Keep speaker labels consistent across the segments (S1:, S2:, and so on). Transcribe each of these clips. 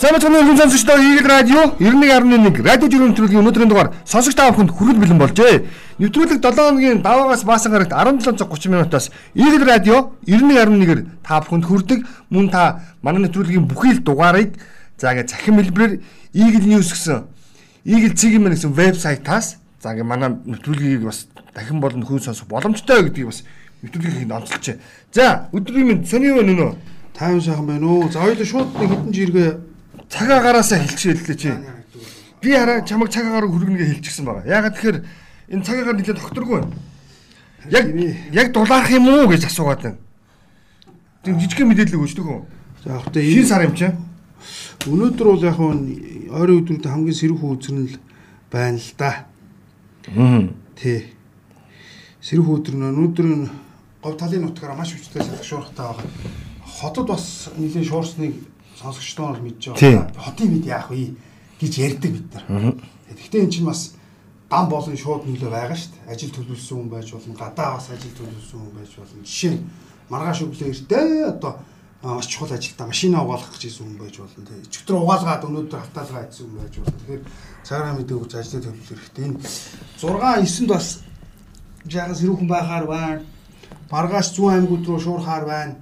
S1: Сайн мэцгийн хүн сонсогчдоо Игэл радио 91.1 радио жирийн нэвтрүүлгийн өнөөдрийн дугаар сонсогч та бүхэнд хүрэл бэлэн болжээ. Нэвтрүүлэг 7 хоногийн даваагаас баасан гарагт 1730 минутаас Игэл радио 91.1-ээр та бүхэнд хүрдэг. Мөн та манай нэвтрүүлгийн бүхий л дугаарыг за ингээ захин хэлбэрээр Игэл News гэсэн Игэл цэгийн мэн гэсэн вебсайтаас за ингээ манай нэвтрүүлгийг бас дахин болон хүн сонсох боломжтой гэдгийг бас нэвтрүүлгийг онцолж. За өдрийн минь сони юу вэ нөө?
S2: Тайван сайхан байна уу? За хоёул шууд нэг хитэн жиргээ
S1: цаг агаараасаа хэлчихээ чи. Би хараа чамайг цаг агаараа хүргэнгээ хэлчихсэн байгаа. Ягаад тэгэхээр энэ цаг агаар нэлээд докторгүй байна. Яг яг дулаарах юм уу гэж асуугаад байна. Тэг жижиг мэдээлэл өгч төгөө.
S2: За яг тэ
S1: энэ сар юм чи.
S2: Өнөөдөр бол яг нь ойрын өдрүүд хамгийн сэрүүх үзэр нь л байна л да.
S1: Аа.
S2: Тий. Сэрүүх өдөр нь өнөөдөр нь говь талын нутгаараа маш хүчтэй салхишуурхтай байгаа. Хотод бас нэлийн шуурсныг сонсогчдоо бол мэдж байгаа. Хотын бид яах вэ гэж ярьдаг бид нар. Гэхдээ эн чинь бас дан болон шууд нөлөө байгаа шүү дээ. Ажил төлөвлөсөн хүн байж болно, гадаа бас ажил төлөвлөсөн хүн байж болно. Жишээ нь маргааш өглөө эртээ одоо маш чухал ажилдаа машина угаалгах гэж ирсэн хүн байж болно. Тэгээ өчигдөр угаалгаад өнөөдөр автаалгаа хийсэн хүн байж болно. Тэгэхээр цагаан мэдээ өгч ажлыг төлөвлөх хэрэгтэй. Энэ 6 9-нд бас жаахан сэрүүхэн байхаар байна. Маргааш зүүн аймагуд руу шуурхаар байна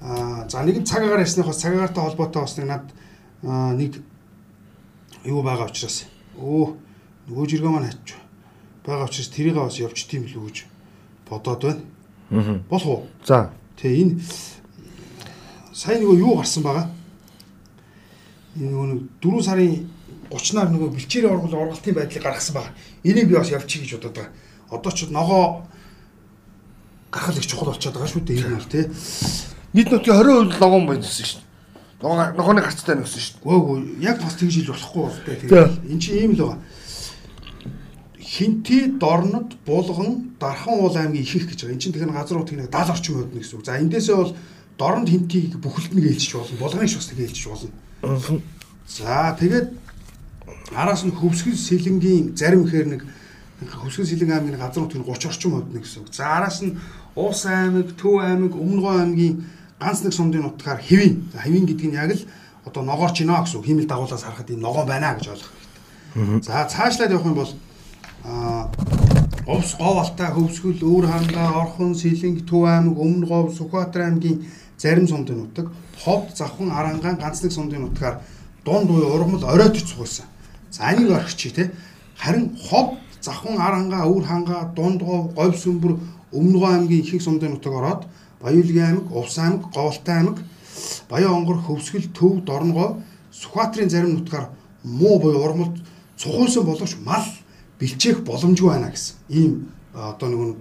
S2: Аа за нэг цаг агаар ясных бас цаг агаартай холбоотой бас нэг над нэг юу байгаа учраас өө нөгөө жиргээ маань хатч байгаа учраас тэрийг бас явчих тийм л үү гэж бодоод байна.
S1: Аа.
S2: Болох уу?
S1: За.
S2: Тэгээ энэ сайн нөгөө юу гарсан байгаа? Энэ нөгөө нэг 4 сарын 30-наар нөгөө бэлчээрийн оргол оргалтын байдлыг гаргасан байгаа. Энийг би бас явчих гэж бодоод байгаа. Одоо ч ногоо гаргал их чухал болчиход байгаа шүү дээ энэ бол тий.
S1: Нийт нутгийн 20% логон байсан шүү дээ. Ногоо ногооны гарцтай нэгсэн шүү дээ.
S2: Гөөгүй яг бас тэгж ил болохгүй бол тээ. Тэгээд эн чинь ийм л байгаа. Хинти дорнод булган дархан уул аймгийн ихэх гэж байгаа. Эн чинь тэгэхээр газар нутгийн нэг 70 орчим хувьд нэгсэн үг. За эндээсээ бол дорнод хинтийг бүхэлд нь ээлжиж болно. Булганы шус нэг ээлжиж болно. За тэгээд араас нь хөвсгөл сэлэнгийн зарим ихээр нэг хөвсгөл сэлэнг аймгийн газар нутгийн 30 орчим хувьд нэгсэн үг. За араас нь Уус аймаг, Төв аймаг, Өмнөгөө аймгийн ганц нэг сумдын нутгаар хэвийн. За хэвийн гэдэг нь яг л одоо ногоорч гинэ гэсэн үг. Хиймэл дагуулаас харахад энэ ногоо байна гэж ойлгох хэрэгтэй. За цаашлаад явах юм бол аа Овс говалтай хөвсгөл өөр хангаа орхон сэлэнг төв аймаг өмнө говь Сүхбаатар аймгийн зарим сумдын нутаг ховд завхан арангаан ганц нэг сумдын нутгаар дунд буй ургамал оройтч цугсан. За энийг орхичи те. Харин ховд завхан арангаа өөр хангаа дунд говь говь сүмбэр өмнөгөө аймгийн ихэнх сумдын нутаг ороод Баяулгийн аймаг, Увс аймаг, Говьлтай аймаг, Баян онгор, Хөвсгөл, Төв, Дорногов, Сүхбаатарын зарим нутгаар муу буюу урмалд цухуулсан боловч мал бэлчээх боломжгүй байна гэсэн. Ийм одоо нэг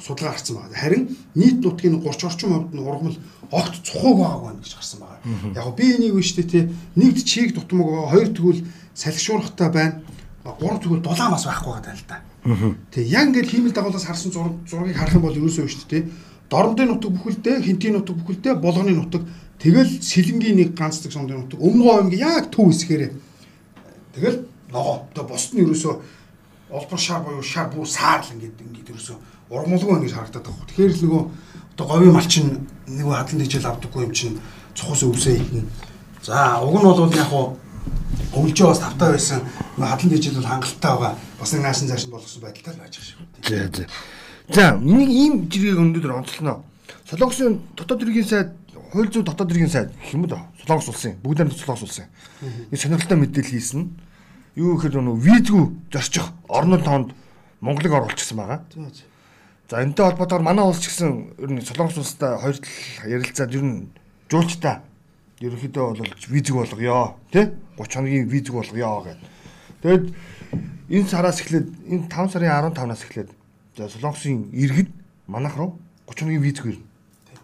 S2: судалгаа гарсан байна. Харин нийт нутгийн 30 орчим хувьд нь ургамал огт цухууг байгаагүй байна гэж гарсан байна. Яг би энийг штэ те нэгд чийг дутмаг байгаа, хоёр тэгвэл салхишуурхтай байна. Гурав тэгвэл дулаан бас байхгүй байгаа л да. Тэгээ яг ингээд хиймэл дагуулаас харсан зургийг харах юм бол ерөөсөө шүү дээ. Дорнодын нутаг бүхэлдээ, хинтийн нутаг бүхэлдээ, болгоны нутаг тэгэл сэлэнгийн нэг ганцдаг сумдын нутаг өмнөгөө аймгийн яг төв хэсгээрээ. Тэгэл ногоо. Тэгээ босд нь ерөөсөө олбор шар буюу шар бүр саарл ингээд ингээд ерөөсөө ургамалгүй байна гэж харагдаад байгаа. Тэгэхээр л нөгөө одоо говийн малчин нэг хадлан дижэл авдаггүй юм чинь цухус өвсөө идэнэ. За уг нь бол яг хуу өвлжөө бас тавтай байсан нөгөө хадлан дижил бол хангалттай байгаа. Бас нэг наашин заашин болгосон байдалтай л байж шүү.
S1: За за. За энийг ийм жиргэг өнөөдөр онцлоно. Солонгосын дотоод иргэн сайд хууль зүйн дотоод иргэн сайд гэх юм уу? Солонгос улсын бүгд нь солонгос улсын. Энэ сонирхолтой мэдээлэл хийсэн. Юу гэхээр нөгөө визгүй зорчих орнол тоонд Монголыг оруулчихсан байгаа. За энэтэй холбоотойгоор манай улс ч гэсэн ер нь солонгос улстай хоёр тал ярилцаад ер нь жуулчтай ерөнхийдөө бол визэг болгоё тий 30 хоногийн визэг болгоё гэдэг. Тэгэд энэ сараас эхлээд энэ 5 сарын 15-наас эхлээд за солонгосын иргэд манайх руу 30 хоногийн визэг ирнэ.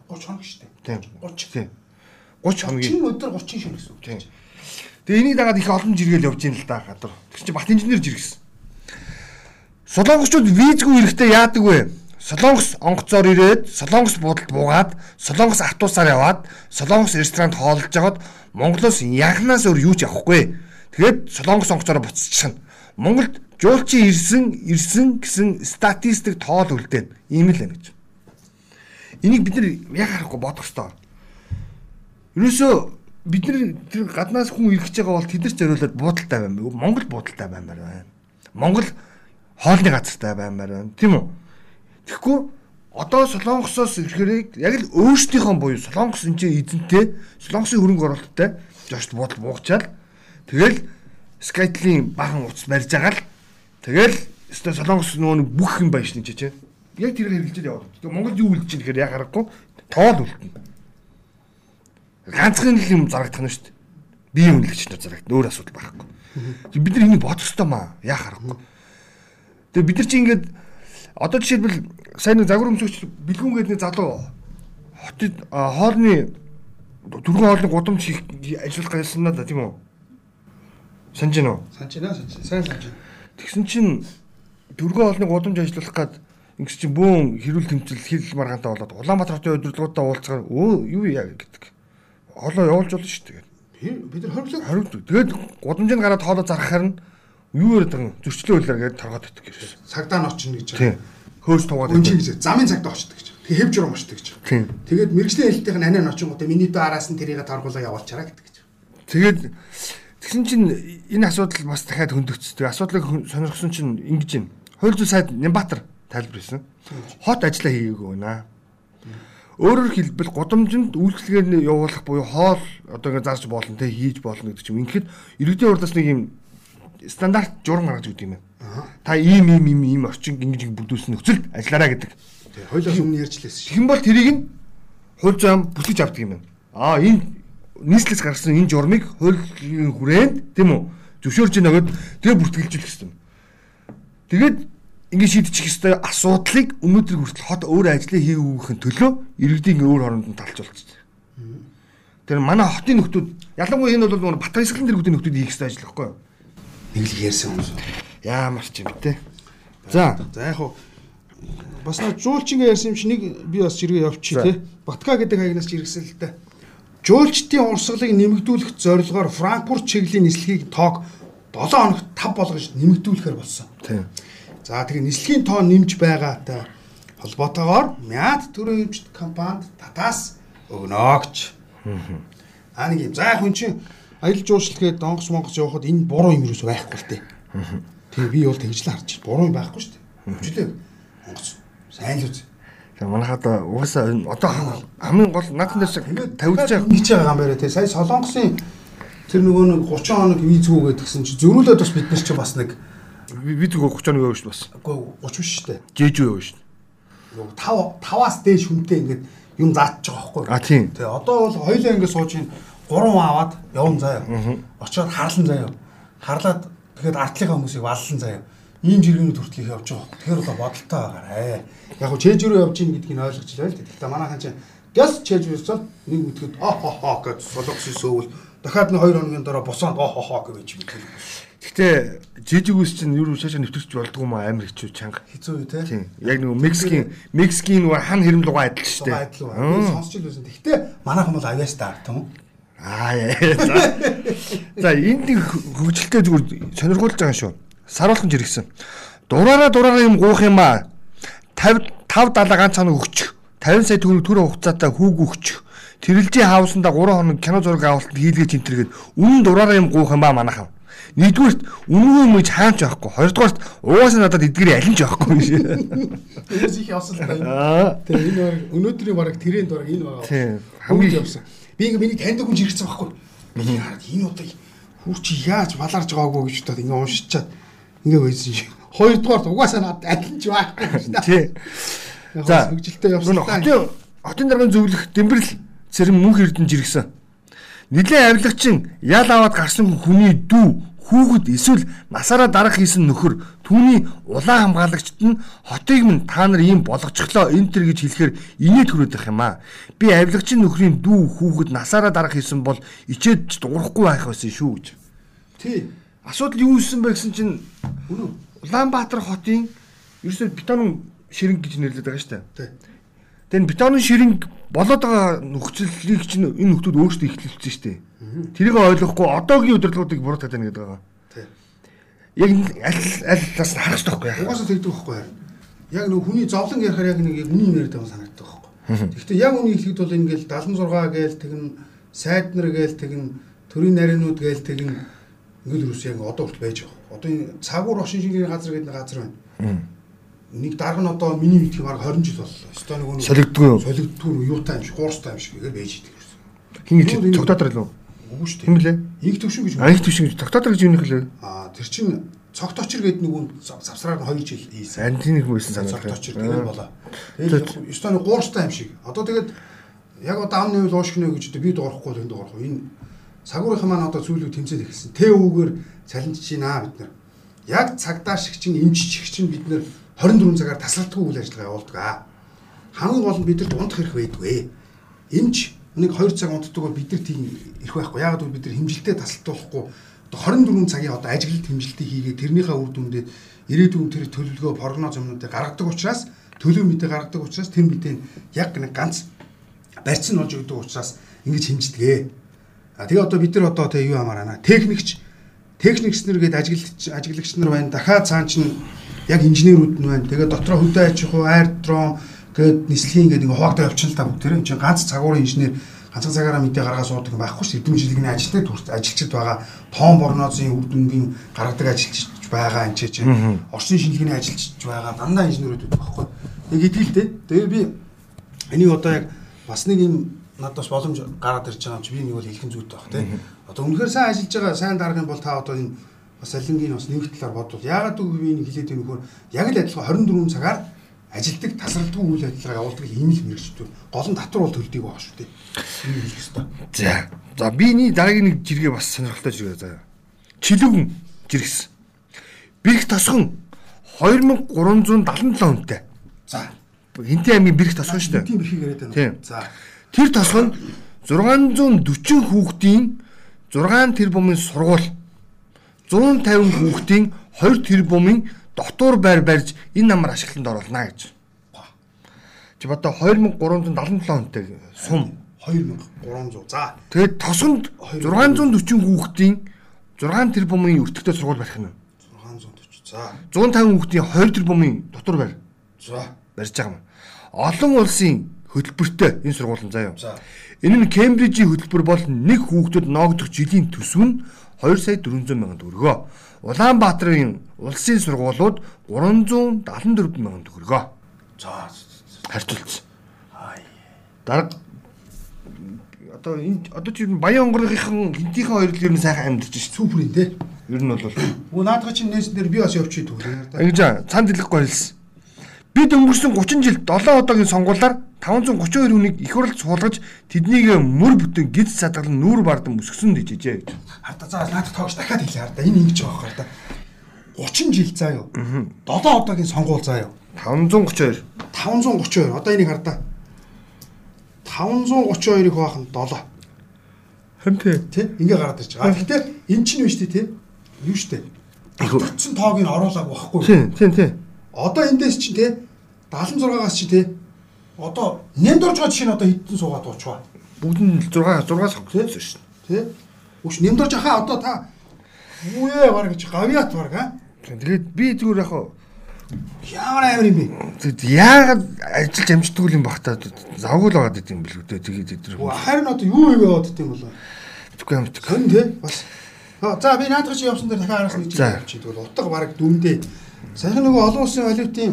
S2: 30 хоног шүү
S1: дээ. Тийм 30 тийм. 30 хоногийн
S2: 30 өдөр 30 шин гэсэн үг.
S1: Тийм. Тэгээ энийг дагаад их олон жиргэл явж ийн л да гадар. Тэр чинь бат инженер жиргэсэн. Солонгосчууд визгүй ирэхдээ яадаг вэ? Солонгос онгоцоор ирээд Солонгос буудалд буугаад Солонгос автобусаар яваад Солонгос ресторанд хооллож жагаад Монголоос янхнаас өөр юу ч авахгүй. Тэгээд Солонгос онгоцоор буцчихна. Монголд жуулчин ирсэн ирсэн гэсэн статистик тоол үлдээн. Ийм л байна гэж. Энийг бид нар яг харахгүй бодох ёстой. Ерөөсөө бид нар тэр гаднаас хүн ирэх гэж байгаа бол тэд нар зориулаад буудалтай байна. Монгол буудалтай баймаар байна. Монгол хоолны газартай баймаар байна. Тийм үү? Тэгэхгүй одоо Солонгосоос ирэхэрэг яг л өөрсдийнхөө буюу Солонгос энэ эзэнтэй Солонгосын хөрөнгө оруулалттай жошт буудал буугачаал тэгэл Skytel-ийн бахан утас барьж байгаа л тэгэл өстой Солонгос нөгөө бүх юм байж нэг чичээ. Яг тэр хэрэгжилж яваад. Тэгээ Монгол юу үлдэж чинь гэхээр яг харахгүй тоол үлдэнэ. Ганцхан л юм зарагдах нь шүү дээ. Бие үнэлэгч нар зарагдана. Өөр асуудал байхгүй. Бид нар энийг бодох ёстой маа. Яг харахгүй. Тэгээ бид нар чи ингээд одоо жишээлбэл сайн нэг загвар өмсөгч бэлгүүн гэдэг нэг залуу хотод хоолны дөрвөн хоолны гудамж хийх ажиллах гэсэн надаа тийм үү? Санж гинөө?
S2: Санж байна, санж. Сайн санж.
S1: Тэгсэн чинь дөрвөн хоолны гудамж ажиллах гад ингэс чинь бөөн хэрүүл тэмцэл хил маргаантай болоод Улаанбаатар хотын удирдлагуудаа уулзгаар өө юу яа гэдэг. Хоолоо явуулж болно шүү дээ.
S2: Бид нар хориглоо.
S1: Хариулт. Тэгээд гудамжинд гараад хоолоо зархахаар нь юу яриад байгаа зөрчлөө үйлээр гээд торгоод өгдөг гэсэн.
S2: Цагдаа нь очно гэж.
S1: Тийм. Хөөс тугаад.
S2: Үнчи гэж замын цагдаа очдөг гэж. Тэгээ хэв журам очдөг гэж.
S1: Тийм.
S2: Тэгээд мэрэгжлийн хэлтийнх нь анаа очингуудаа миний дөө араас нь тэрийг торгуулаа явуулчаараа гэдэг гэж.
S1: Тэгээд тэгсэн чинь энэ асуудал бас дахиад хөндөгцдөг. Асуудлыг сонирхсон чинь ингэж юм. Хууль зүйн сайд Нямбатар тайлбарласан. Хот ажиллаа хийгээгүй байна. Өөрөөр хэлбэл гудамжинд үйлчлэгээр нь явуулах буюу хоол одоо ингэ зарж болно те хийж болно гэдэг чинь ингэхэд иргэдийн урдаас нэг юм стандарт журам гаргаж өгд юм байна. Та ийм ийм ийм ийм орчин ингэж бүрдүүлсэн нөхцөлд ажиллаараа гэдэг.
S2: Тэгээ хоёлоос өмнө ярьж лээсэн шүү.
S1: Юм бол тэрийг нь хууль зүйн бүсгэж авдаг юм байна. Аа энэ нийслэлс гаргасан энэ журмыг хуулийн хүрээнд тийм үү зөвшөөрж өгөөд тэгээ бүртгэлжүүлэх хэрэгтэй. Тэгээд ингэ шийдчих ёстой асуудлыг өнөөдөр хүртэл хот өөр ажлыг хийгээхийн төлөө иргэдийн өөр хооронд нь талж болчихсон. Тэр манай хотын нөхдүүд ялангуяа энэ бол нөгөө Батбаясгалан дэргүүдийн нөхдүүд хийх ёстой ажил байхгүй юу?
S2: Нэг л ярьсан юм шүү.
S1: Яамар ч юм бэ. За.
S2: За яг хуу бас нэг жуулчингээ ярьсан юм чи нэг би бас жиргээ явчих тий. Батка гэдэг хаягнаас жиргсэн л дээ. Жуулчдын урсгалыг нэмэгдүүлэх зорилгоор Франкфурт чиглэлийн нислэгийг тоог 7 хоногт 5 болгож нэмэгдүүлэхээр болсон.
S1: Тийм.
S2: За тэгээ нислэгийн тоо нэмж байгаатай холбоотойгоор мяд төрийн хэмжит компанид татаас өгнө гэж. Аа нэг юм. За хүн чинь аялал жуулчлалгээд донгос монгос явахад энэ буруу юм юус байхгүй л дээ. Тэгээ би бол тэгж л харж байна. Буруу юм байхгүй шүү дээ. Хүчлээ. Монгос сайн л үз.
S1: За манайхад угаасаа одоо хамгийн гол наадхан дээр шиг тавьж байгаа
S2: хийж байгаа юм байна те. Сая Солонгосын тэр нөгөө нэг 30 хоног визгүй гэдгсэн чи зөрүүлээд бас бид нар чи бас нэг
S1: зөвхөн 30 оног явж бас.
S2: үгүй 30 биш шүү дээ.
S1: Жээжүү явж шүү.
S2: 5 5-аас дээш хүнтэй ингээд юм зааж байгаа байхгүй.
S1: А тийм.
S2: Тэгээ одоо бол хоёлаа ингээд сууж ин 3 аваад явна заяа. Очоод харлан заяа. Харлаад тэгээд артлынхаа хүмүүсийг валлан заяа. Ийм жиргэний төртлийг явж байгаа. Тэгэхээр бол бодолтой байгаарэ. Яг хөө чэйж рүү явж ийн гэдгийг ойлгож л байл. Гэхдээ манайхан чинь гяс чэйж үсэл нэг үтгэд оо хо хо гэж солонгосын сөөвөл дахиад нэг 2 хоногийн дараа босоод оо хо хо гэж юм.
S1: Гэхдээ жижигүүс чинь юу шаашаа нэвтэрч болдгоо маа амар хэцүү чанга.
S2: Хэцүү үү те?
S1: Тийм. Яг нэг Мексикийн Мексикийн нөгөө хан хэрэм лугаа адил шүү дээ.
S2: Адил үү? Сонсч л байсан. Гэхдээ манайхан бол авьяас таарсан.
S1: Аа яа. За. Энд нэг хөгжилтэй зүгээр сонирхуулж байгаа шүү. Саруулхан жиргсэн. Дураараа дураараа юм гуух юм аа. 50 5 70 ганц хоног өгчих. 50 сая төгрөг төр хугацаатай хүүг өгчих. Тэрэлжийн хаусандаа 3 хоног кино зураг авалтанд хийлгээ тэмтэргээд үнэн дураараа юм гуух юм аа манайхан. Нэгдүгürt үнгүй юм гэж хаанч байхгүй. Хоёрдугаарт угаасаа надад эдгэрийн алинч байхгүй биш.
S2: Тэрс их явсан л байна. Тэгээ энэ өнөөдрийн баг тренд баг энэ байгаа.
S1: Тийм.
S2: Хамгийн явсан. Би ингээ миний таньдаг хүн жиргсэн байхгүй. Би хараад энэ удаа чи яаж баларж байгаагүй гэж бодоод ингээ уншичаад ингээ байсан шиг. Хоёрдугаарт угаасаа надад алинч байхгүй.
S1: Тий.
S2: За хөгжилтэй явсан.
S1: Хотын хотын даргын зөвлөх Дэмбэрл цэрэн мөнх эрдэнэ жиргсэн. Нилийн авилагчин ял аваад гарсан хүний дүү хүүхэд эсвэл насаараа дарах хийсэн нөхөр түүний улаан хамгаалагчд нь хотыг минь та нар ийм болгочихлоо энтер гэж хэлэхээр инээд хүрээд байх юм аа. Би авилагчин нөхрийн дүү хүүхэд насаараа дарах хийсэн бол ичээд дуурахгүй байх байсан шүү гэж.
S2: Тий.
S1: Асуудал юу исэн бэ гэсэн чинь Улаанбаатар хотын ерөөсөө бетон ширэнг гэж нэрлэдэг байгаа шүү дээ.
S2: Тий.
S1: Тэгээ бетонын ширэнг болоод байгаа нөхцөлийг чинь энэ нөхдүүд өөрсдөө ихлүүлсэн шүү дээ. Тэрийг ойлгохгүй одоогийн удирдлагуудыг буруутгаад байна гэдэг байгаа. Яг аль аль талаас нь харах хэрэгтэй байхгүй яа.
S2: Угаасаа тэгдэг байхгүй харин. Яг нэг хүний зовлон ярихаар яг нэг үнийн яриад байгаа санагддаг байхгүй. Гэхдээ яг үнийг хэлэхэд бол ингээл 76 гээл тэгэн сайд нар гээл тэгэн төрийн нарийнууд гээл тэгэн ингээд юус яг одоо хүртэл байж байгаа. Одоо энэ цагуур ошин шингийн газар гэдэг нэг газар байна. Нэг дарга нь одоо миний мэдхий баг 20 жил боллоо. Өстой нөгөө нэг
S1: Солигдгүй юу?
S2: солигдтгүй юутай юм шиг, хуурстай юм шиг ингээд байж идэг гэсэн.
S1: Хин гэж тогтоотор л уу?
S2: Үгүй шүү дээ.
S1: блэ?
S2: Инх төвшин гэж.
S1: Анх төвшин гэж тогтоотор гэж юу нэх лээ?
S2: Аа тэр чинь цогт очир гэдэг нөгөө завсраар нь 2 жил хийсэн.
S1: Анх нэг байсан санаа.
S2: цогт очир тэгээд болоо. Тэгээд өстой нэг гуурстай юм шиг. Одоо тэгээд яг одоо ам нэвэл уушгинэ гэж би дуурахгүй л энэ дуурах. Энэ цагуурынхан маань одоо зүйлүүд тэмцээд ирсэн. Тэ үгээр цалинжиж байна бид нар. Яг цагдаа шиг чин эмчиж шиг чин бид нар 24 цагаар тасралтгүй үйл ажиллагаа явуулдаг. Хамгийн гол нь бид нар унтах хэрэг байдгүй. Эмч нэг 2 цаг унтдаг бол бид нар тийм ирэх байхгүй. Яг бол бид нар хэмжилтэд тасалтуулахгүй одоо 24 цагийн одоо ажиглалт хэмжилтийг хийгээд тэрнийхээ үр дүндээ ирээдүйн тэр төлөвлөгөө прогноз юмнуудыг гаргадаг учраас төлөв мэдээ гаргадаг учраас тэр мэдээ нь яг нэг ганц барьцсан болж өгдөг учраас ингэж хэмждэг. А тэгээ одоо бид нар одоо тэг юу амаар байна. Техникч техникч нар гээд ажиглагч ажиглагч нар байна. Дахиад цаан чинь яг инженерүүд нь байна. Тэгээ дотроо хөдөө аж ахуй, аэродром гээд нислэгийн гээд ингээ хуваагдаа явчихна л та бүгд тэр энэ чинь ганц цагуурын инженер ганцхан цагаараа мэдээ гаргаа суудаг байхгүй шүү. Эдгээр жилийн хүрт ажилчид байгаа. Тоон борнозын үр дүнгийн гаргадаг ажилчид байгаа энэ чинь орчин шинжилгээний ажилчид байгаа. Дандаа инженерүүд байдаг байхгүй. Нэг идэлтэй. Тэгээ би энийг одоо яг бас нэг юм надаас боломж гараад ирж байгаа юм чи би нэг бол хэлхэн зүйтэй баг тий. Одоо үнэхээр сайн ажиллаж байгаа сайн дарга юм бол та одоо энэ бас алингийн бас нэг талаар бодвол яагаад гэвэл би нэг хэлээд юм нөхөр яг л адилхан 24 цагаар ажилтдаг тасралтгүй үйл ажиллагаа явуулдаг ийм л мэрэгчтэй. Гол нь татвар бол төлдөг байгаа шүү дээ. Энэ хэлэх ёстой.
S1: За. За биний дараагийн нэг жиргээ бас сонирхолтой жиргээ заяа. Чилүүгэн жиргсэн. Бэрх тосгон 2377 хүнтэй.
S2: За.
S1: Хинтээ аймгийн бэрх тосгон шүү дээ.
S2: Тийм бэрхийг яриад байна.
S1: Тийм.
S2: За.
S1: Тэр тосгонд 640 хүүхдийн 6 тэрбумын сургууль 150 хүүхдийн 2 тэрбумын дотуур байр барьж энэ намар ашиглалтанд оруулна гэж. Чи бодоо 2377 хүнтэй сум.
S2: 2300. За.
S1: Тэгээд тосгонд 640 хүүхдийн 6 тэрбумын өртөгтэй сургууль барих нь.
S2: 640. За.
S1: 150 хүүхдийн 2 тэрбумын дотуур байр
S2: За.
S1: барьж байгаа юм. Олон улсын хөтөлбөртэй энэ сургууль заяа.
S2: За.
S1: Энэ нь Кембрижийн хөтөлбөр бол нэг хүүхдэд ноогдох жилийн төсөв нь 2 сая 400 мянган төгрөгөө. Улаанбаатарын улсын сургуулиуд 374 мянган төгрөгөө
S2: За.
S1: харьцуулсан. Дарга одоо энэ одоо чи Баян онгорынхын хинтийнхэн хоёр л ер нь сайхан амьдарч шүү.
S2: Супер тий.
S1: Ер нь бол
S2: Өө наадах чинь нээс дээр би бас явчих да.
S1: Ингэж цаанд дэлгэхгүй хэлсэн. Бид өнгөрсөн 30 жилд 7 удаагийн сонгуулиар 532 хүнийг их хурлд суулгаж тэднийг мөр бүтэн гиз садгалан нүүр бардан өсгсөн гэж.
S2: Харта за наадах тоогч дахиад хэлээ харта. Энэ ингэж байгаа хэрэг да. 30 жил заа юу. 7 удаагийн сонгуул заа юу.
S1: 532.
S2: 532. Одоо энийг хардаа. 532-ыг хуваах нь 7.
S1: Харин тий.
S2: Тий? Ингээ гараад ирж байгаа. Гэхдээ эн чинь юу штэ тий? Юу штэ? Бүтсэн тоог нь оруулаагүй байхгүй.
S1: Тий, тий, тий.
S2: Одоо эндээс чинь тий 76-аас чи тий одоо нэмд орж байгаа жишээ нь одоо хитэн суугаад уучваа.
S1: Бүгд нь 6 6-аас сонгосон шүү
S2: Тий? Үш нэмд орж ахаа одоо та үе баг гэж гавьяат баг аа.
S1: Тэгээд би зүгээр яг
S2: Ямар амар юм бэ?
S1: Яагаад ажиллаж амждаг юм бах та завгүй л байгаа гэдэг юм бэл үү тэгээд эдгээр
S2: Харин одоо юу юм яваад дим болоо.
S1: мэдгүй юм.
S2: Хэн тий? Бас. За би наадах чи явсан дээр дахиад араас нэг
S1: За.
S2: чи тэгвэл утга баг дүндээ. Саяхан нөгөө олон улсын валютын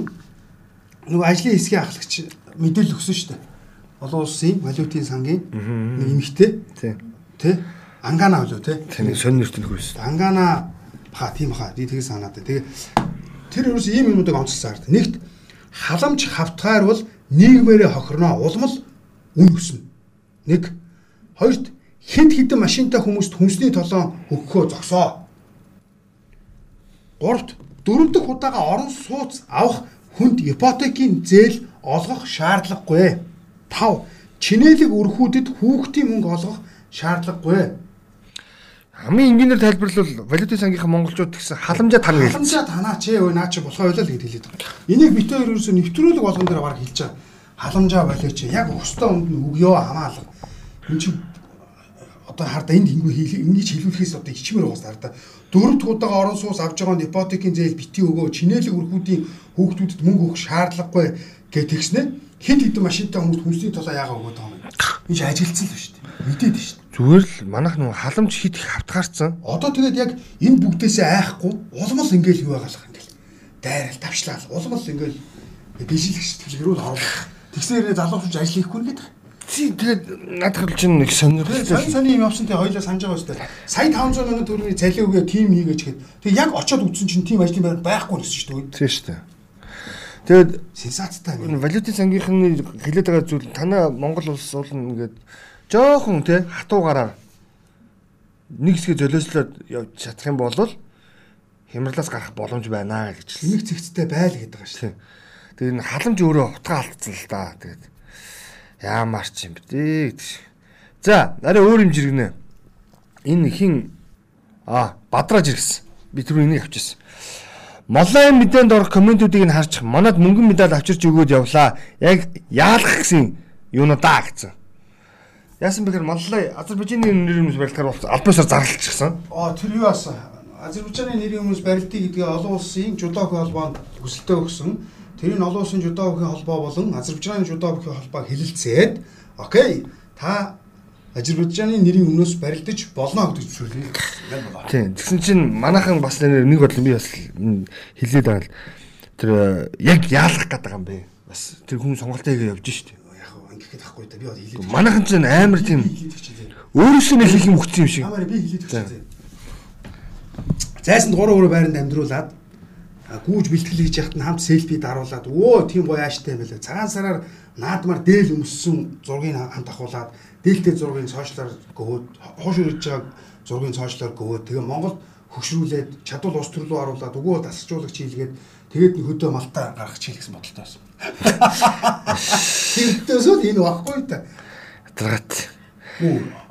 S2: нөгөө ажлын хэсгийн ахлагч мэдээлэл өгсөн шүү дээ. Олон улсын валютын сангийн нэг эмэгтэй
S1: Тий.
S2: тий Ангана болоо тий.
S1: Тэний сонир нэрт нөхөөс.
S2: Ангана ха тийм хаа би тэгээ санаад байна. Тэгээ тэр ерөөс ийм юмнуудыг онцлсан хард. Нэгт халамж хавтгаар бол нийгмээрээ хохирноо улмал үн өснө. Нэг хоёрт хэд хэдэн машинтай хүмүүст хүнсний толон өгөхөө зогсоо. Гуравт дөрөв дэх удаага орон сууц авах хүнд ипотекийн зээл олгох шаардлагагүй. Тав чинээлэг өрхүүдэд хүүхдийн мөнгө олгох шаардлагагүй.
S1: Хамгийн энгийнээр тайлбарлал валютын сангийнхаа монголчууд гэсэн халамжаа тань гээл.
S2: Халамжаа танаа чи өө наа чи болохоо ойлоо л гэж хэлээд байгаа. Энийг бит хоёр ерөөсөө нэвтрүүлэг болгон дээр баг хэлж байгаа. Халамжаа болоо чи яг өстой өмд нь өгөө хамаалга. Энд чи одоо харда энд ингэ хэл ингэж хэлүүлэхээс одоо хичмээр уус харда. Дөрөв тудаага орон суус авж байгаа ипотекийн зээл бити өгөө чинээлэг өрхүүдийн хүүхдүүдэд мөнгө өгөх шаардлагагүй гэж тэгснэ. Хэд хэдэн машинтай хүмүүс хүнсний толоо яага өгөөд байгаа юм. энэ ажилтсан л шүү дээ. Мэдээд шүү дээ.
S1: Зүгээр л манайх нөгөө халамж хит их хавтгаарцсан.
S2: Одоо тэгээд яг энэ бүгдээсээ айхгүй улмал ингээл юу байгаалах ингээл дайрал тавчлаа улмал ингээл бижилэгч төлгөрүүл оруулах. Тэгснээр залуучууд ажил хийхгүй нэгэд.
S1: Тий тэгээд надад чинь нэг сонирхолтой.
S2: Сонь сони юм явсан тий хоёлаа санаж байгаа шүү дээ. Сая 500 мянган төгрөгийн цалин өгөө тим хийгээч гэхэд тэг яг очиод үзсэн чинь тим ажлын байр байхгүй гэсэн шүү дээ.
S1: Тийм шүү дээ. Тэгээд
S2: Сенсацтай
S1: энэ валютын сангийнхны хэлээд байгаа зүйл танаа Монгол улс бол ингээд жоохон тий хатуугаараа нэг хэсгээ золиослоод явж чадах юм бол хямралаас гарах боломж байна гэж хэлсэн.
S2: эмэг цэгцтэй байл гэдэг байгаа шүү.
S1: Тэгээд энэ халамж өөрөө утгаа алдсан л да. Тэгээд яамаар ч юм бэ гэдэг. За, арай өөр юм жиргэнэ. Энэ хин а бадраж ирсэн. Би түрүү энийг авчихсан. Молайн мэдээнд орох комментүүдийг нь харж манад мөнгөн медаль авчирч өгөөд явлаа. Яг яалах гэсэн юунуудаа гэсэн. Яасан бэхэр Маллай Азербайджаны нэр юмс барилдахаар болсон. Албаасаар зарлалчихсан.
S2: Аа тэр юу аса Азербайджаны нэрийн хүмүүс барилдыг гэдгээ олон улсын жудоог холбоонд хүсэлтээ өгсөн. Тэрийг олон улсын жудогийн холбоо болон Азербайджаны жудогийн холбоог хэлэлцээд окей та Азербайджаны нэрийн өмнөөс барилдаж болно зөвшөөрлөө. Яг байна.
S1: Тийм. Тэгсэн чинь манайхан бас нэг бодлоо би бас хэлээд байгаа л тэр э, яг яалах гэдэг юм бэ. Бас тэр хүн сонголтоо хийгээ явж штэ.
S2: Яг ингэхэд ахгүй да би одоо хэлээд.
S1: Манайхан ч амар тийм өөрөөсөө нэг хийх юм өгсөн юм шиг.
S2: Ямар би хэлээд дээ. Зайсанд 3 3 байранд амьдруулад гүүж бэлтгэл хийж яхад нь хамт селфи даруулад өө тийм гоё ааштай юм байлаа. Цагаан сараар наадмаар дээл өмссөн зургийг хамт ахуулаад дээлтэй зургийг цоошлоор гөвөөд хоош үрж байгаа зургийг цоошлоор гөвөөд тэгээ Монголд хөшрүүлээд чадвал ус төрлөө харуулад өгөө тасалжуулагч хийлгээд тэгээд хөдөө малтаа гаргах чийл гэсэн бодолтой байсан. Тэгтээсөө энэ баггүй та.
S1: Ядаргаат.
S2: Мүү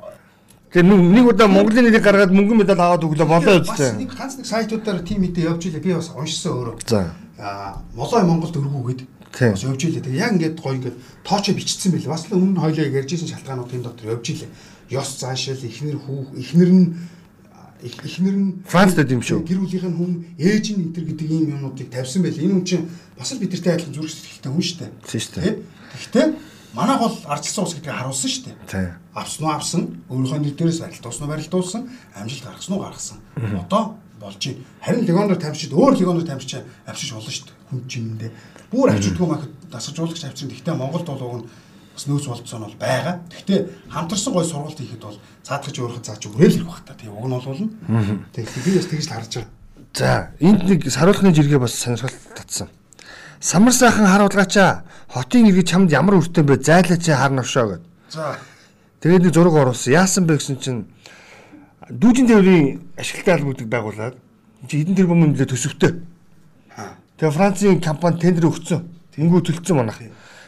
S1: Тэгээ нэг удаа Монголын нэрийг гаргаад мөнгөн медаль аваад өглөө болоо
S2: Бас
S1: үстэй.
S2: нэг ганц нэг сайтуудаар тим мэдээ явж илээ. Би бас уншсан өөрөө.
S1: За.
S2: Аа, молой Монголд өргүүгээд бас явж илээ. Тэгээ яг ингээд гоё ингээд тоочо бичсэн байлээ. Бас л өмнө хоёлоо ярьжсэн шалтгаанууд энэ дотор явж илээ. Ёс заашил, ихнэр хүүх, ихнэр нь ихнэр нь
S1: Францд байд юм шүү.
S2: Гэр бүлийнх нь хүн, ээж нь төр гэдэг ийм юмнуудыг тавьсан байлээ. Энэ хүн чинь бас л бидэртэй адилхан зүрх сэтгэлтэй хүн шүү дээ.
S1: Тийм шүү дээ.
S2: Гэхдээ манайх бол ардчилсан ус гэдгийг харуулсан шүү дээ. Авсан уу авсан, өөрийнхөө нэр дээрээс барилдуулсан уу барилдуулсан, амжилт гаргасан уу гаргасан. Одоо болж байна. Харин легоноор тамшид өөр легоноор тамшиж авчиж болно шүү дээ. Хүн чимэндээ. Бүр авчидгүй мах дасгалжуулагч авчин. Гэхдээ Монголд бол уг нь бас нөөц болцсон нь бол байгаа. Гэхдээ хамтарсан гой сургалт хийхэд бол цаадахж өөрөхөд цаач өгөөл ирэх бах та. Тийм уг нь бол. Тэгэхээр би бас тэгж л харж байгаа.
S1: За, энд нэг саруулхны жиргээ бас сонирхол татсан. Самар сайхан харуулгаачаа хотын иргэж чамд ямар өртөө бэ? Зайлаач харна өшөө гэд.
S2: За.
S1: Тэгээд нэг зураг оруулсан. Яасан бэ гэсэн чинь дүүжин тээврийн ашигтай албуудыг байгуулад чи хэдэн тэрбум нөлөө төсөвтэй. Тэгээ Францын компани тендер өгсөн. Тэнгүү төлцсөн манах.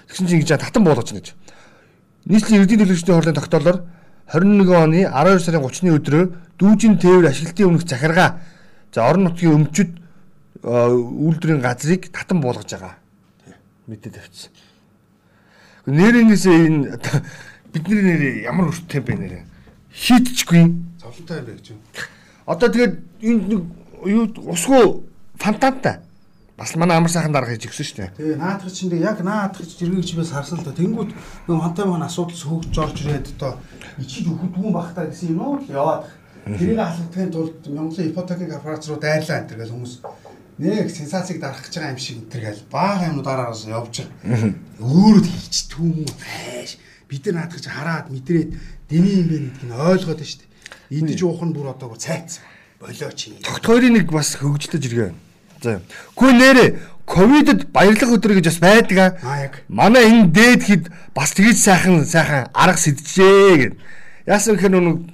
S1: Тэгсэн чинь ингэж татан буулгаж байна гэж. Нийслэлийн эрдэнэ төлөвчдийн хурлын тогтоолоор 21 оны 12 сарын 30-ны өдрөө дүүжин тээвэр ашиглалтын өмнөх захиргаа за орон нутгийн өмчөд үйлдвэрийн газрыг татан буулгаж байгаа. Мэдээ тавьчихсан. Нэрнээсээ энэ бидний нэр ямар өрттэй бэ нэрэ? Шийдчихгүй.
S2: Зовлонтой юм бэ гэж юм.
S1: Одоо тэгээд энэ нэг юу усгүй фантантай. Бас манай амар сайхан дарга хийж өгсөн шүү дээ.
S2: Тэгээ наадах чинь яг наадах жиргэг чимээс харсан л да. Тэнгүүд нөгөө хантай маань асуудал хөгж орж ирээд одоо ичиж өгдгүүн бахтаа гэсэн юм уу яваад. Тэрийг халагдахын тулд Монголын ипотекийн корпорац руу дайрлаа энэ гэл хүмүүс нэг сенсацийг дарах гэж байгаа юм шиг энэ гэл баага юмнууд араас явж байгаа. Өөрөө хэлж түүм хайш. Бид нар наадах чинь хараад мэдрээд дэний юм бэ гэдгийг ойлгоод байна шүү дээ. Идэж уух нь бүр одоо цайцсан. Болооч юм.
S1: Тогт хоёрын нэг бас хөгжлөж иргээ. За. Хүү нэрэ ковидд баярлах өдөр гэж бас байдаг аа. Манай энэ дээд хэд бас тэгж сайхан сайхан арга сэджээ гэв. Яасан гэхээр нүг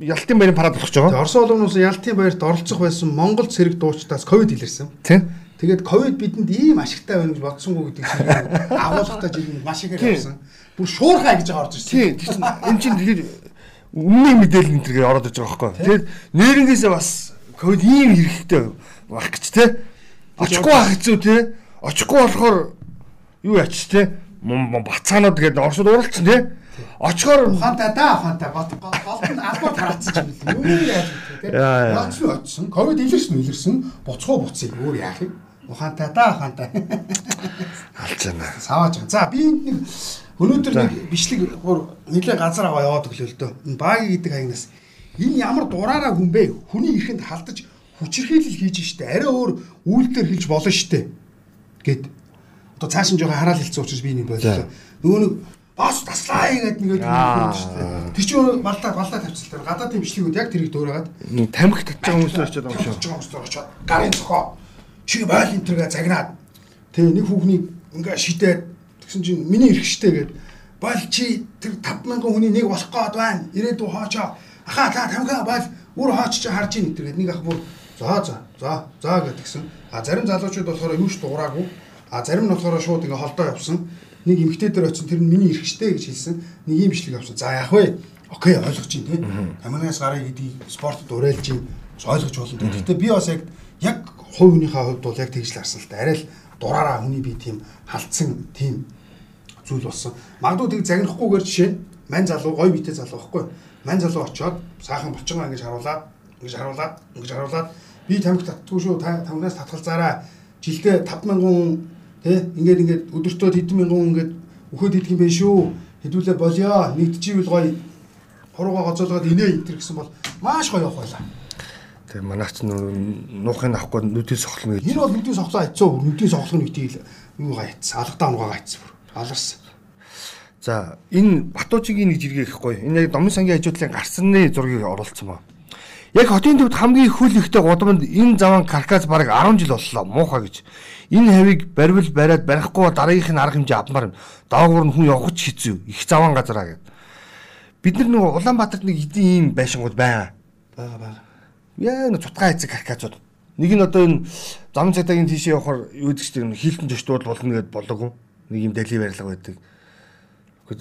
S1: ялтын баярын парад
S2: Тэгээ
S1: байгаа.
S2: Орос улмаас ялтын баярт оролцох байсан Монгол цэрэг дуучдаас ковид илэрсэн.
S1: Тийм.
S2: Тэгээд ковид бидэнд ийм ашигтай байна гэж бодсонгүй гэдэг чинь агуулгатай жил маш
S1: Тийм.
S2: явсан. Бүр шуурхай гэж байгаа орж ирсэн.
S1: Тийм. Энэ чинь тэгээд өмнө мэдээлэл энэ төргээ ороод иж байгаа байхгүй. Тэгээд нэрнгээсээ бас ковид ийм хэрэгтэй баг гэж те. Очихгүй ах хэцүү те. Очихгүй болохоор юу яач те. Бацаанууд тэгээд орсод уралцсан те. Очихоор
S2: Ухаантай да ухаантай гол тараацсан ч юм уу. Юу яаж вэ?
S1: Яа, яа.
S2: Яач нь очсон. Ковид илэрсэн илэрсэн. Буцхуу буцыг өөр яах юм? Ухаантай да ухаантай.
S1: алж байна.
S2: Савааж байгаа. За би энд нэг Өнөөдөр нэг бичлэг бүр нэлээд газар аваа яваад өглөө л дөө. Баги гэдэг хаягнаас энэ ямар дураараа хүн бэ? Хүний ихэнд халдаж хүчирхийлэл хийж штэ. Арай өөр үйлдэлэр хэлж болно штэ. Гэт. Одоо цааш нь жоохон хараал хэлсэн учраас би нэг боллоо. Нөгөө нэг бас таслаа гэдэг нэг юм штэ. Тэр чинь балдаа балдаа тавьчихлаа. Гадаад тийм бичлэгүүд яг тэрийг дөөрөөгаад
S1: тамхи байгаа хүмүүс очиод байгаа юм
S2: шүү. Байгаа хүмүүс очиод гарын цохоо. Чи бойл энтергээ загнаад. Тэгээ нэг хүүхний ингээ шидээд тэгсэн чинь миний эрхштэй гээд бол чи тэр 5000 хүний нэг болох гээд байна. Ирээдүй хоочоо. Аха та тамхи бол үр хооч чи харж ийн гэдэг нэг ах бүр За за за за гэдгсэн. А зарим залуучууд болохоор юу ч дуураагүй. А зарим нь болохоор шууд ингээ холдоо явсан. Нэг эмгтээ дээр очсон тэр нь миний эрхчтэй гэж хэлсэн. Нэг юм бичлэг авсан. За яах вэ? Окей ойлгож чинь тий. Тамигаас гарыг гэдэг спортод уриалж чинь ойлгож болно. Гэхдээ би бас яг яг хувийнхаа хувьд бол яг тэгж л харсан л та. Арай л дураараа хүний би тийм халтсан тийм зүйл болсон. Магадгүй тэг загнахгүйгээр жишээ нь мань залуу гой битэй залуу байхгүй. Мань залуу очиод сайхан болчингаа ингэж харуулаад ингэж харуулаад ингэж харуулаад би тамхи татдгүй шүү та тамнаас татгалзаараа жилдээ 5000 тий ингээд ингээд өдөртөө хэдэн мянган хүн ингээд өгөхөд идэх юм байх шүү хэдүүлээ болёо нэгдчихвэл гоё хурууга гоцоолгоод инээ энэ гэсэн бол маш гоё явах байлаа
S1: Тэгээ манайч нуухыг авахгүй нүдээ сохлно гэж.
S2: Энэ бол нүдээ сохлоо айцсан. Нүдээ сохлох нэг тийм юу гайцсан. Алгадаа унгаа гайцсан. Аларсан.
S1: За энэ Батуужигийн нэг жиргээ ихгүй. Энэ яг Домын сангийн хажуудлын гарсны зургийг оруулсан ба. Яг хотын төвд хамгийн хөл ихтэй гудамд энэ заван каркас бараг 10 жил боллоо муухай гэж. Энэ хавийг баривал бариад барихгүй дараагийнх нь арга хэмжээ авмаар юм. Доогуур нь хүн явах ч хэцүү. Их заван газараа гэд. Бид нар нөгөө Улаанбаатарт нэг эдийн ийм байшингууд байгаа.
S2: Бага бага.
S1: Яа нэг цутгаа эцэг каркасууд. Нэг нь одоо энэ зам цагдаагийн тийшээ явахаар юу гэж тийм хилтэн төштүүд болно гэд болоогүй. Нэг юм дали барилга байдаг.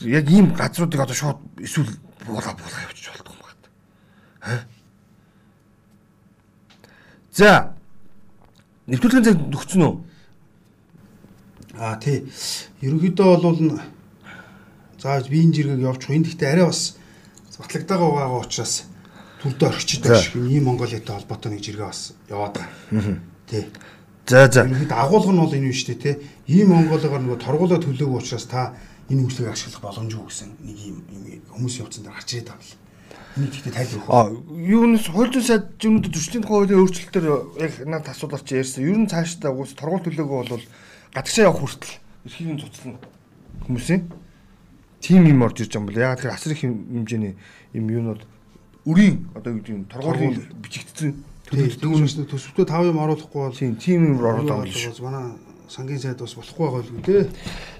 S1: Яг ийм газруудыг одоо шууд эсвэл буула буула явчих болдог юм байна. Аа За. Нэвтрүүлгийн цаг нөхцөн үү?
S2: Аа тий. Ерөнхийдөө бол зааж биеийн жиргэг явж хуин гэхдээ арай бас батлагдаагаа байгаа учраас төрдөө байгаа шиг ийм Монголитой холбоотой нэг жиргээ бас яваад байгаа. Тий.
S1: За за.
S2: Ерөнхийдөө агуулга нь бол энэ юм шүү дээ тий. Ийм Монголоор нөгөө торгуулаа төлөөгүй учраас та энэ үйлчлэгийг ашиглах боломжгүй гэсэн нэг юм хүмүүс явцсан дээр гарч ирээд байгаа юм Энийг гэхдээ тайлбарлах.
S1: Аа, юунаас хууль зүйн сайд зүүнүүд зөрчлийн тухай хуулийн өөрчлөлтөөр яг надад асуудал чи ярьсан. Ер нь цаашдаа уус торгуул төлөөгөө бол гадагшаа явах хүртэл эрхийг нь цуцлана хүмүүсийн тим юм орж ирж байгаа юм бол яг тэр асар их хэмжээний юм юунууд үрийн одоо юу гэдэг юм торгуулийн бичигдсэн
S2: төлөвлөлтөөр төсөвтөө 5 юм оруулахгүй бол
S1: тийм тим юм оруулаад байгаа юм
S2: шиг. Манай сангийн сайд бас болохгүй байгаа л үү те.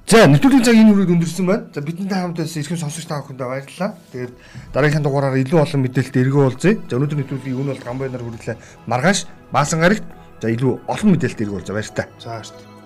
S1: За нэвтрүүлгийн цаг энэ үрийг өндөрсөн байна. За бидэнтэй хамт байсан эрхэм сонсогч та бүхэндээ баярлалаа. Тэгээд дараагийн дугаараар илүү олон мэдээлэлд эргөө уулзъя. За өнөөдөр нэвтрүүлгийг өнөө бол гамбайнаар хүргэлээ. Маргааш Маасан гарагт за илүү олон мэдээлэлд эргөө уулзъя. Баяр та.
S2: За баяр та.